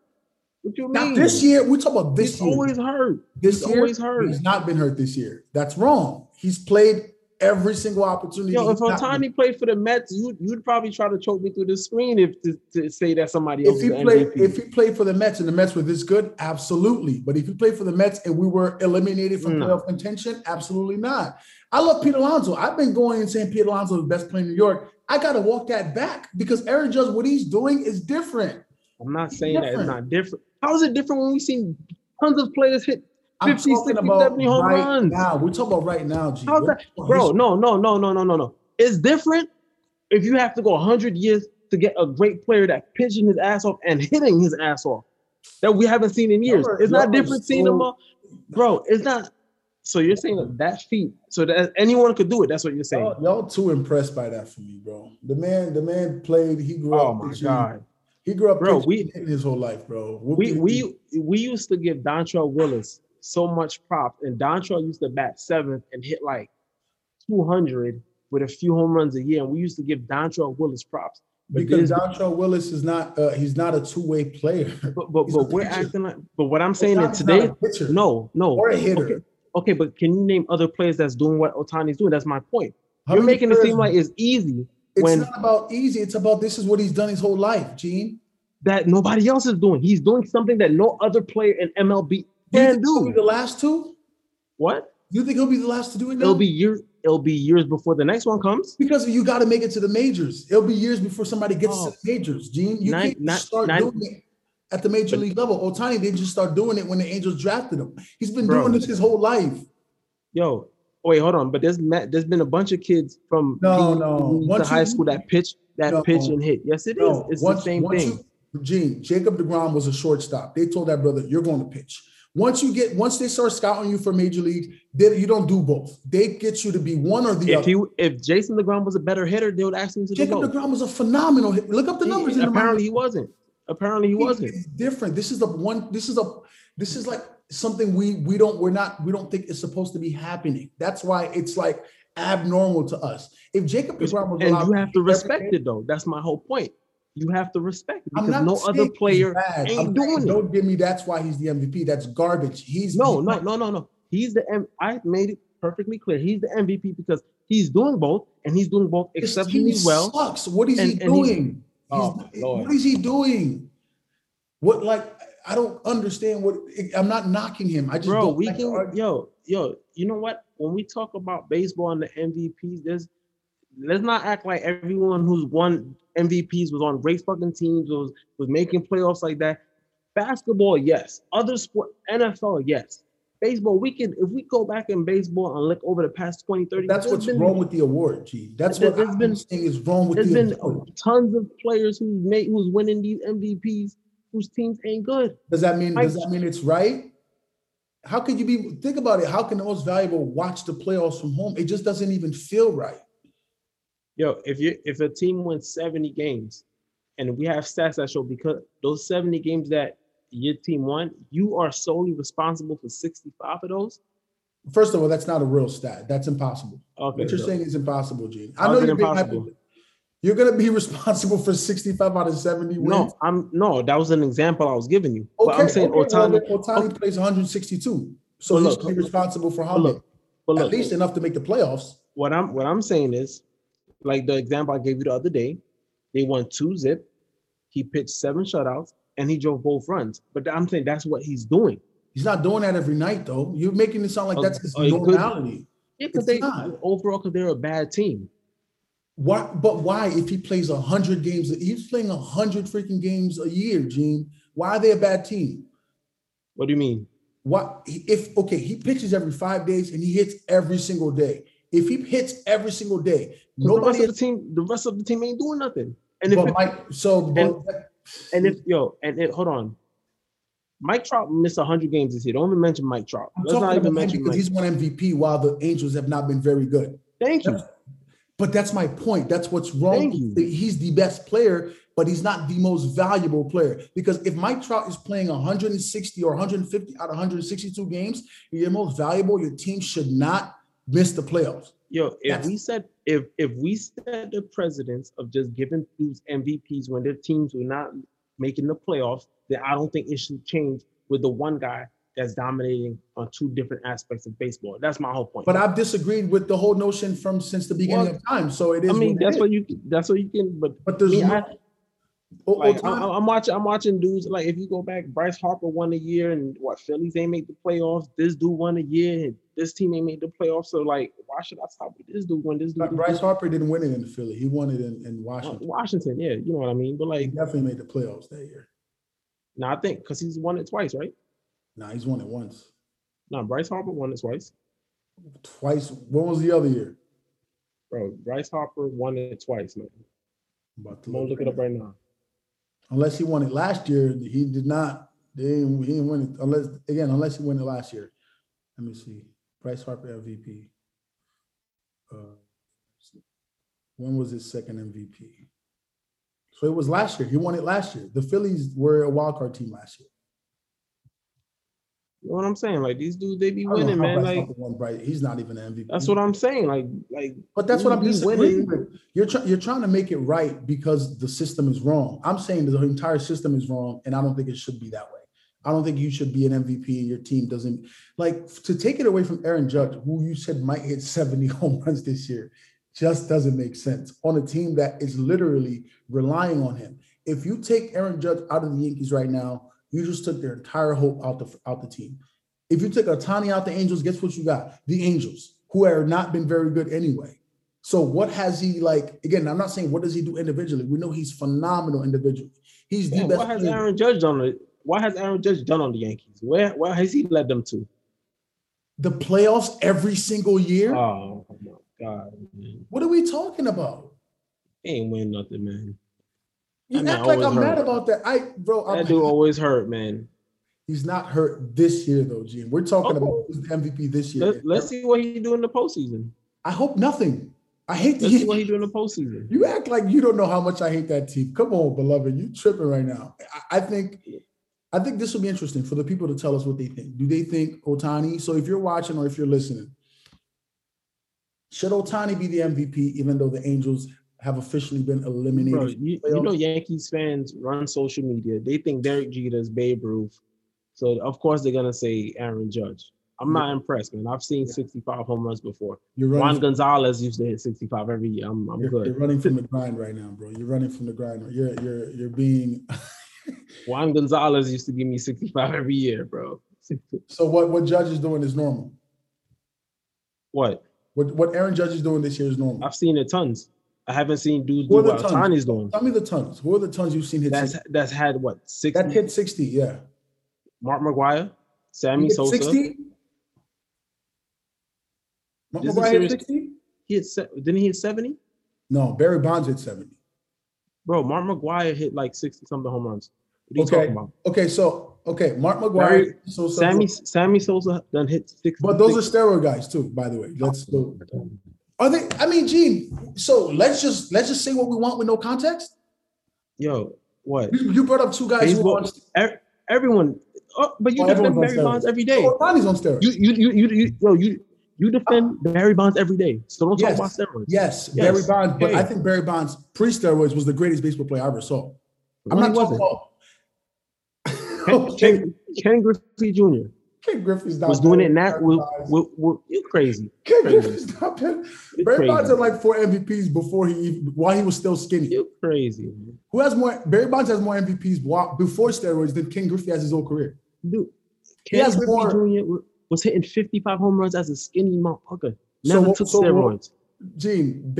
What you mean? Now this year, we talk about this he's year. always hurt. this he's year, always hurt. he's not been hurt this year. That's wrong. He's played every single opportunity. Yo, if Ohtani played for the Mets, you you'd probably try to choke me through the screen if to, to say that somebody else if he played, MVP. if he played for the Mets and the Mets were this good, absolutely. But if he played for the Mets and we were eliminated from No. playoff contention, absolutely not. I love Pete Alonso. I've been going and saying Pete Alonso is the best player in New York. I got to walk that back because Aaron Judge, what he's doing is different. I'm not saying that it's not different. How is it different when we've seen tons of players hit? I'm 50, 60, 70 home right runs. now. We're talking about right now, G. How's that, bro? history. No, no, no, no, no, no, no. It's different if you have to go 100 years to get a great player that pitching his ass off and hitting his ass off that we haven't seen in years. Y'all It's not y'all different seeing them, all- bro. It's not. So you're saying that that feat, so that anyone could do it. That's what you're saying. Y'all, y'all too impressed by that for me, bro. The man, the man played. He grew Oh up. my god. He grew up, Bro, we- his whole life, bro. What we we we used to give Dontrelle Willis so much props, and Dontrelle used to bat seventh and hit like 200 with a few home runs a year, and we used to give Dontrelle Willis props. But because Dontrelle Willis is not. Uh, he's not a two way player. But but, he's but we're pitcher. acting like. But what I'm saying is today, not a pitcher no, no, or a hitter. Okay, okay, but can you name other players that's doing what Ohtani's doing? That's my point. How You're making it seem like it's easy it's when not about easy. It's about this is what he's done his whole life, Gene. that nobody else is doing. He's doing something that no other player in MLB can can tell me do. the last two. What? You think he'll be the last to do it now? It'll be years. It'll be years before the next one comes. because you got to make it to the majors. It'll be years before somebody gets Oh. to the majors. Gene, you Nine- can't nine- start nine- doing it at the major league level. Ohtani didn't just start doing it when the Angels drafted him. He's been Bro. doing this his whole life. Yo, wait, hold on. But there's there's been a bunch of kids from No, the- no. the high you- school that pitch that No. pitch and hit. Yes, it is. No, It's once- the same thing. you- Gene, Jacob DeGrom was a shortstop. They told that brother, "You're going to pitch." Once you get, once they start scouting you for major league, they, you don't do both. They get you to be one or the other. if other. he if Jason Degrom was a better hitter, they would ask him to Jacob go. DeGrom was a phenomenal hit. Look up the He- numbers. in the apparently he wasn't. Apparently he wasn't. It's different. This is the one. This is a. This is like something we we don't we're not we don't think is supposed to be happening. That's why it's like abnormal to us. If Jacob DeGrom was And you have to respect it though. That's my whole point. You have to respect it I'm because not no other player bad. ain't I'm doing it. Don't give me that's why he's the MVP. That's garbage. He's No, no, no, no, no. He's the M. I made it perfectly clear. He's the MVP because he's doing both, and he's doing both exceptionally well. Sucks. What is And- he and he's- doing? Oh, He's- what is he doing? What like I don't understand what I'm not knocking him. I just Bro, don't we like can. Yo, yo. You know what? When we talk about baseball and the MVPs, there's let's not act like everyone who's won MVPs was on great fucking teams, was was making playoffs like that. Basketball, yes. Other sport, NFL, yes. Baseball, we can if we go back in baseball and look over the past 20, 30 That's what's been- wrong with the award, G. That's There- what there's I'm been- saying is wrong with There's the been award. tons of players who's made who's winning these MVPs whose teams ain't good. Does that mean Mike- does that mean it's right? How can you be think about it? How can the most valuable watch the playoffs from home? It just doesn't even feel right. Yo, if you if a team wins 70 games, and we have stats that show because those 70 games that your team won, you are solely responsible for 65 of those. First of all, that's not a real stat. That's impossible. Okay, What you're so- saying is impossible, Gene. I How know is you're being impossible? hyper- You're gonna be responsible for 65 out of 70 wins. no, I'm no. That was an example I was giving you. but I'm saying okay, well, Ohtani. then Ohtani plays 162. So But he's look, be responsible for how But many? look, At least enough to make the playoffs. what I'm what I'm saying is, like the example I gave you the other day, they won two zip. He pitched seven shutouts and he drove both runs. But I'm saying that's what he's doing. He's not doing that every night, though. You're making it sound like that's his he could- normality. Yeah, because It's they not. overall because they're a bad team. Why? But why? If he plays a hundred games, he's playing a hundred freaking games a year, Gene. Why are they a bad team? What do you mean? What if? Okay, he pitches every five days and he hits every single day. If he hits every single day, 'Cause the rest nobody. of the team, the rest of the team ain't doing nothing. And if But it- Mike, so but, and if yo, and it, hold on, Mike Trout missed hundred games this year. Don't even mention Mike Trout. I'm Let's not even mention because Mike. he's won MVP while the Angels have not been very good. Thank you. But that's my point. That's what's wrong. He's the best player, but he's not the most valuable player. Because if Mike Trout is playing 160 or 150 out of 162 games, you're most valuable. Your team should not miss the playoffs. Yo, if That's- we said if if we set the precedence of just giving dudes MVPs when their teams were not making the playoffs, then I don't think it should change with the one guy that's dominating on two different aspects of baseball. That's my whole point. But I've disagreed with the whole notion from since the beginning Well, of time. So it is. I mean, what that's what you that's what you can. But But there's me, no, I, O- like, I, I'm watching I'm watching dudes like if you go back, Bryce Harper won a year, and what Phillies ain't make the playoffs. This dude won a year, and this team ain't made the playoffs. So like, why should I stop with this dude when this dude? Bryce Harper didn't win it in Philly. He won it in, in Washington. Washington, yeah, you know what I mean. But He like, definitely made the playoffs that year. no, I think because he's won it twice, right? Nah, he's won it once. No, Bryce Harper won it twice, Twice. When was the other year? bro. Bryce Harper won it twice, man. I'm about to gonna look it up right now. Unless he won it last year, he did not. They didn't, he didn't win it unless again, unless he won it last year. Let me see. Bryce Harper MVP. Uh, when was his second MVP? So it was last year. He won it last year. The Phillies were a wild card team last year. You know what I'm saying? Like these dudes, they be I don't know winning, man. Like won Bryce. He's not even an MVP. that's what I'm saying. Like, like But that's what I'm disagreeing with. You're trying you're trying to make it right because the system is wrong. I'm saying the entire system is wrong, and I don't think it should be that way. I don't think you should be an MVP and your team doesn't like to take it away from Aaron Judge, who you said might hit 70 home runs this year, just doesn't make sense on a team that is literally relying on him. If you take Aaron Judge out of the Yankees right now, you just took their entire hope out the out the team. If you take Ohtani out the Angels, guess what you got? The Angels, who have not been very good anyway. So what has he like? Again, I'm not saying what does he do individually. We know he's phenomenal individually. He's the Yeah, best. what has player. Aaron Judge done? it? What has Aaron Judge done on the Yankees? Where where has he led them to? the playoffs every single year. Oh my god, man. what are we talking about? He ain't win nothing, man. You act like I'm mad about that. I, bro, I'm, That dude always hurt, man. he's not hurt this year though, Gene. We're talking Okay. about oh. who's the MVP this year. Let, let's see what he do in the postseason. I hope nothing. I hate Let's see what he do in the postseason. You act like you don't know how much I hate that team. Come on, beloved, you tripping right now. I, I think, I think this will be interesting for the people to tell us what they think. Do they think Ohtani? So if you're watching or if you're listening, should Ohtani be the MVP, even though the Angels have officially been eliminated? Bro, you, you know Yankees fans run social media. They think Derek Jeter is Babe Ruth. So of course they're gonna say Aaron Judge. I'm not impressed, man. I've seen 65 home runs before. you're Juan running, Gonzalez used to hit 65 every year. I'm, I'm you're, you're running from the grind right now, bro. You're running from the grind. You're you're you're being. Juan Gonzalez used to give me 65 every year, bro. so what what Judge is doing is normal. what? What what Aaron Judge is doing this year is normal. I've seen it tons. I haven't seen dudes Who do what? Ohtani's doing. Tell me the tons. Who are the tons you've seen hit? That's 60? that's had what 60? That hit 60, yeah. Mark McGwire, Sammy Sosa. 60? Mark is McGwire hit 60? He hit se- didn't he hit 70? No, Barry Bonds hit 70. Bro, Mark McGwire hit like 60 something home runs. What are you Okay. talking about? Okay, so okay, Mark McGwire. Barry- so, so- Sammy Sammy Sosa done hit 60. but those are steroid guys too, by the way. Let's oh, go. Are they? I mean, Gene. So let's just let's just say what we want with no context. Yo, what? You, you brought up two guys who are on. E- Everyone, oh, but you Oh, defend Barry Bonds every day. Oh, Ohtani's on steroids. You you you you you yo, you you defend ah. Barry Bonds every day. So don't Yes. talk about steroids. yes, Yes. Barry Bonds. But Okay. I think Barry Bonds pre-steroids was the greatest baseball player I ever saw. I'm No, not talking about. Ken, Ken, Ken Griffey Jr. Ken Griffey's not was doing it in that. Barry With, Bonds. with, with, you crazy. Ken crazy. Griffey's not. You Barry Bonds had like four MVPs before he even, while he was still skinny. You crazy. man. Who has more? Barry Bonds has more MVPs while, before steroids than Ken Griffey has his whole career. Dude, He has Griffey more- Jr. was hitting 55 home runs as a skinny motherfucker. So Never what- took so steroids. Gene,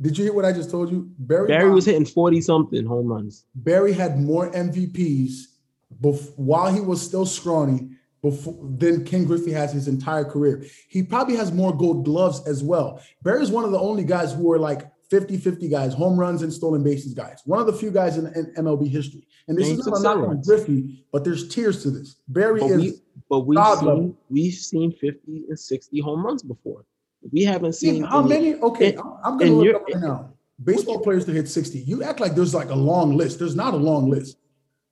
did you hear what I just told you? Barry, Barry Bonds- was hitting 40 something home runs. Barry had more MVPs bef- while he was still scrawny before than Ken Griffey has his entire career. He probably has more gold gloves as well. Barry's one of the only guys who are like 50-50 guys, home runs and stolen bases guys. One of the few guys in, in MLB history. And this And is not a on. Griffey, but there's tears to this. Barry But is we but we've seen level. we've seen 50 and 60 home runs before. We haven't See, seen how many? Okay, and- I'm- I'm gonna look up right now. Baseball players to hit 60. You act like there's like a long list. There's not a long list.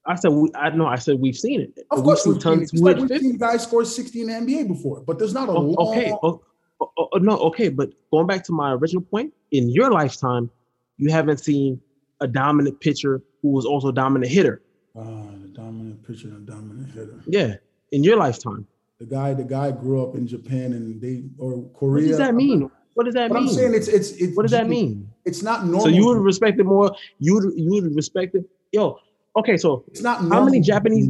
I said we, I know I said we've seen it. Of We've course, seen we've seen, tons it. It's like we've 50. seen guys score 60 in the NBA before, but there's not a Oh, long. okay. Oh, oh, oh, no, okay. But going back to my original point, in your lifetime, you haven't seen a dominant pitcher who was also a dominant hitter. Ah, the dominant pitcher and a dominant hitter. Yeah, in your lifetime. The guy, the guy grew up in Japan and they or Korea. What does that mean? What does that But mean? I'm saying it's it's it's. what does that mean? It's not normal. So you would respect it more. You would you would respect it. Yo, okay. So It's not. how many. Japanese?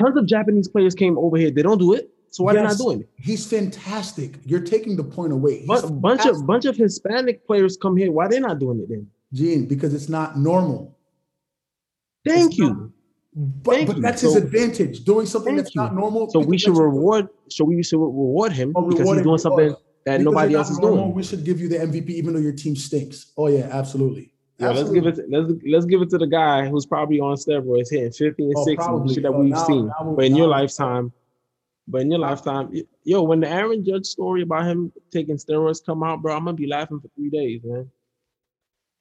Tons of Japanese players came over here. They don't do it. So why Yes. they not doing it? He's fantastic. You're taking the point away. He's But bunch of bunch of Hispanic players come here. Why they're not doing it then? Gene because it's not normal. Thank It's you. But, Thank but you. that's his advantage. Doing something that's you. not normal. So we should reward. So we should reward him Oh, because reward he's doing something that because nobody else is normal, doing. We should give you the MVP even though your team stinks. Oh yeah, absolutely. Yeah, let's give it. To, let's let's give it to the guy who's probably on steroids, hitting fifty and Oh, sixty, shit that Oh, we've now- seen. now- but in your lifetime, but in your lifetime, yo, when the Aaron Judge story about him taking steroids come out, bro, I'm gonna be laughing for three days, man.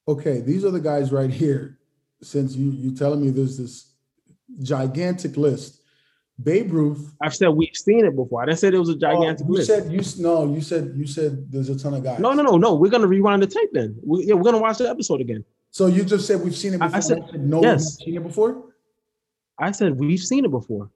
Okay, these are the guys right here. Since you you telling me there's this gigantic list, Babe Ruth. I've said we've seen it before. I didn't say it was a oh, gigantic oh, you list. said you no. You said you said there's a ton of guys. no, no, no, no. We're gonna rewind the tape then. We, yeah, we're gonna watch the episode again. So you just said we've seen it I- before. I said- no, yes. we've seen it before. I said we've seen it before.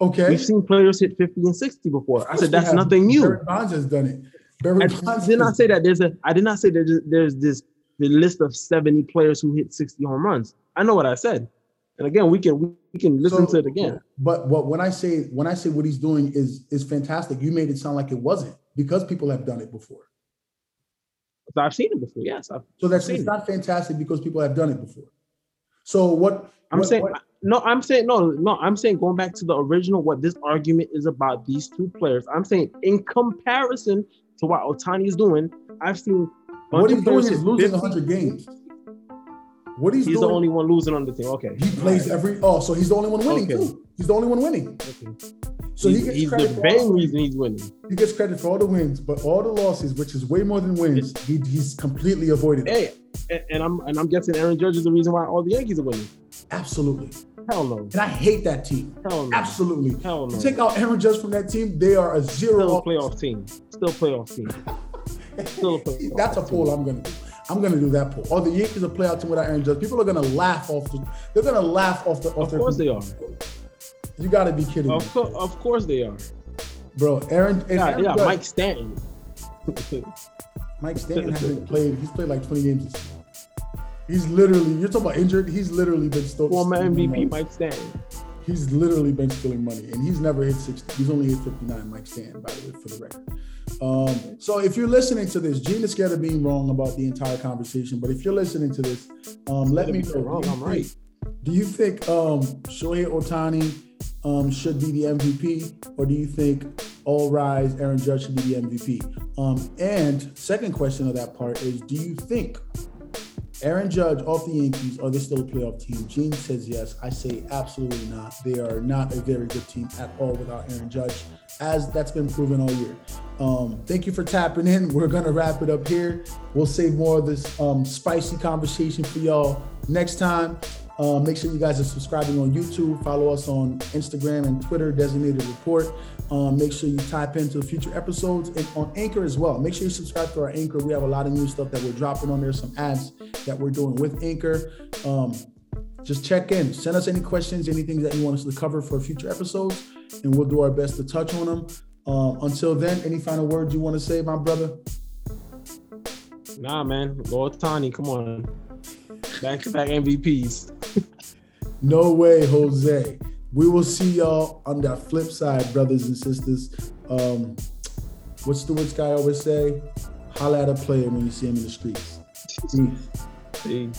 Okay. We've seen players hit fifty and sixty before. I said that's nothing new. Barry Bonds has done it. Barry I Bonds did not say that there's a. I did not say that there's- there's this the list of seventy players who hit sixty home runs. I know what I said. And again, we can we can listen So- to it again. But what when I say when I say what he's doing is is fantastic, you made it sound like it wasn't because people have done it before. So I've seen it before. Yes, I've, So that's it's it. not fantastic because people have done it before. So what I'm what- saying what- no. I'm saying no, no. I'm saying going back to the original. What this argument is about these two players. I'm saying in comparison to what Ohtani is doing, I've seen. what he's doing is losing 100 games. What he's, He's doing, the only one losing on the team. Okay, he plays every oh, so he's the only one winning Okay. too. He's the only one winning. Okay. So he he's, gets he's the main reason he's winning. He gets credit for all the wins, but all the losses, which is way more than wins, he, he's completely avoided. Hey, and, and I'm and I'm guessing Aaron Judge is the reason why all the Yankees are winning. Absolutely. Hell no. And I hate that team. Hell no. Absolutely. Hell no. Take out Aaron Judge from that team, they are a Still zero. a playoff team. Still playoff team. Still a playoff. That's a poll I'm gonna do. I'm gonna do that poll. Are the Yankees a playoff team without Aaron Judge? People are gonna laugh off the. They're gonna laugh off the. Off Of their course they are. You gotta be kidding me, Of, co- of course they are. bro. Aaron. Yeah, Aaron yeah. Judge- Mike Stanton. Mike Stanton hasn't played. He's played like 20 games. this year. He's literally. You're talking about injured. He's literally been still. Former. MVP Mike Stanton. He's literally been stealing money, and he's never hit 60. He's only hit 59. Mike Stanton, by the way, for the record. Um, so if you're listening to this, Gene is scared of being wrong about the entire conversation. But if you're listening to this, um, let me know. wrong, I'm right. Do you think um, Shohei Ohtani um, should be the MVP, or do you think All Rise Aaron Judge should be the MVP? Um, and second question of that part is, do you think Aaron Judge off the Yankees are they still a playoff team? Gene says yes. I say absolutely not. They are not a very good team at all without Aaron Judge, as that's been proven all year. Um, thank you for tapping in. We're gonna wrap it up here. We'll save more of this um, spicy conversation for y'all next time. Uh, make sure you guys are subscribing on YouTube. Follow us on Instagram and Twitter, Designated Report. Um, make sure you type into future episodes and on Anchor as well. Make sure you subscribe to our Anchor. We have a lot of new stuff that we're dropping on there, some ads that we're doing with Anchor. Um, just check in. Send us any questions, anything that you want us to cover for future episodes, and we'll do our best to touch on them. Um, until then, any final words you want to say, my brother? Nah, man. Go Ohtani. Come on. Back to back MVPs. No way, Jose. We will see y'all on that flip side, brothers and sisters. Um, what's the what's guy always say? Holla at a player when you see him in the streets. Peace. See.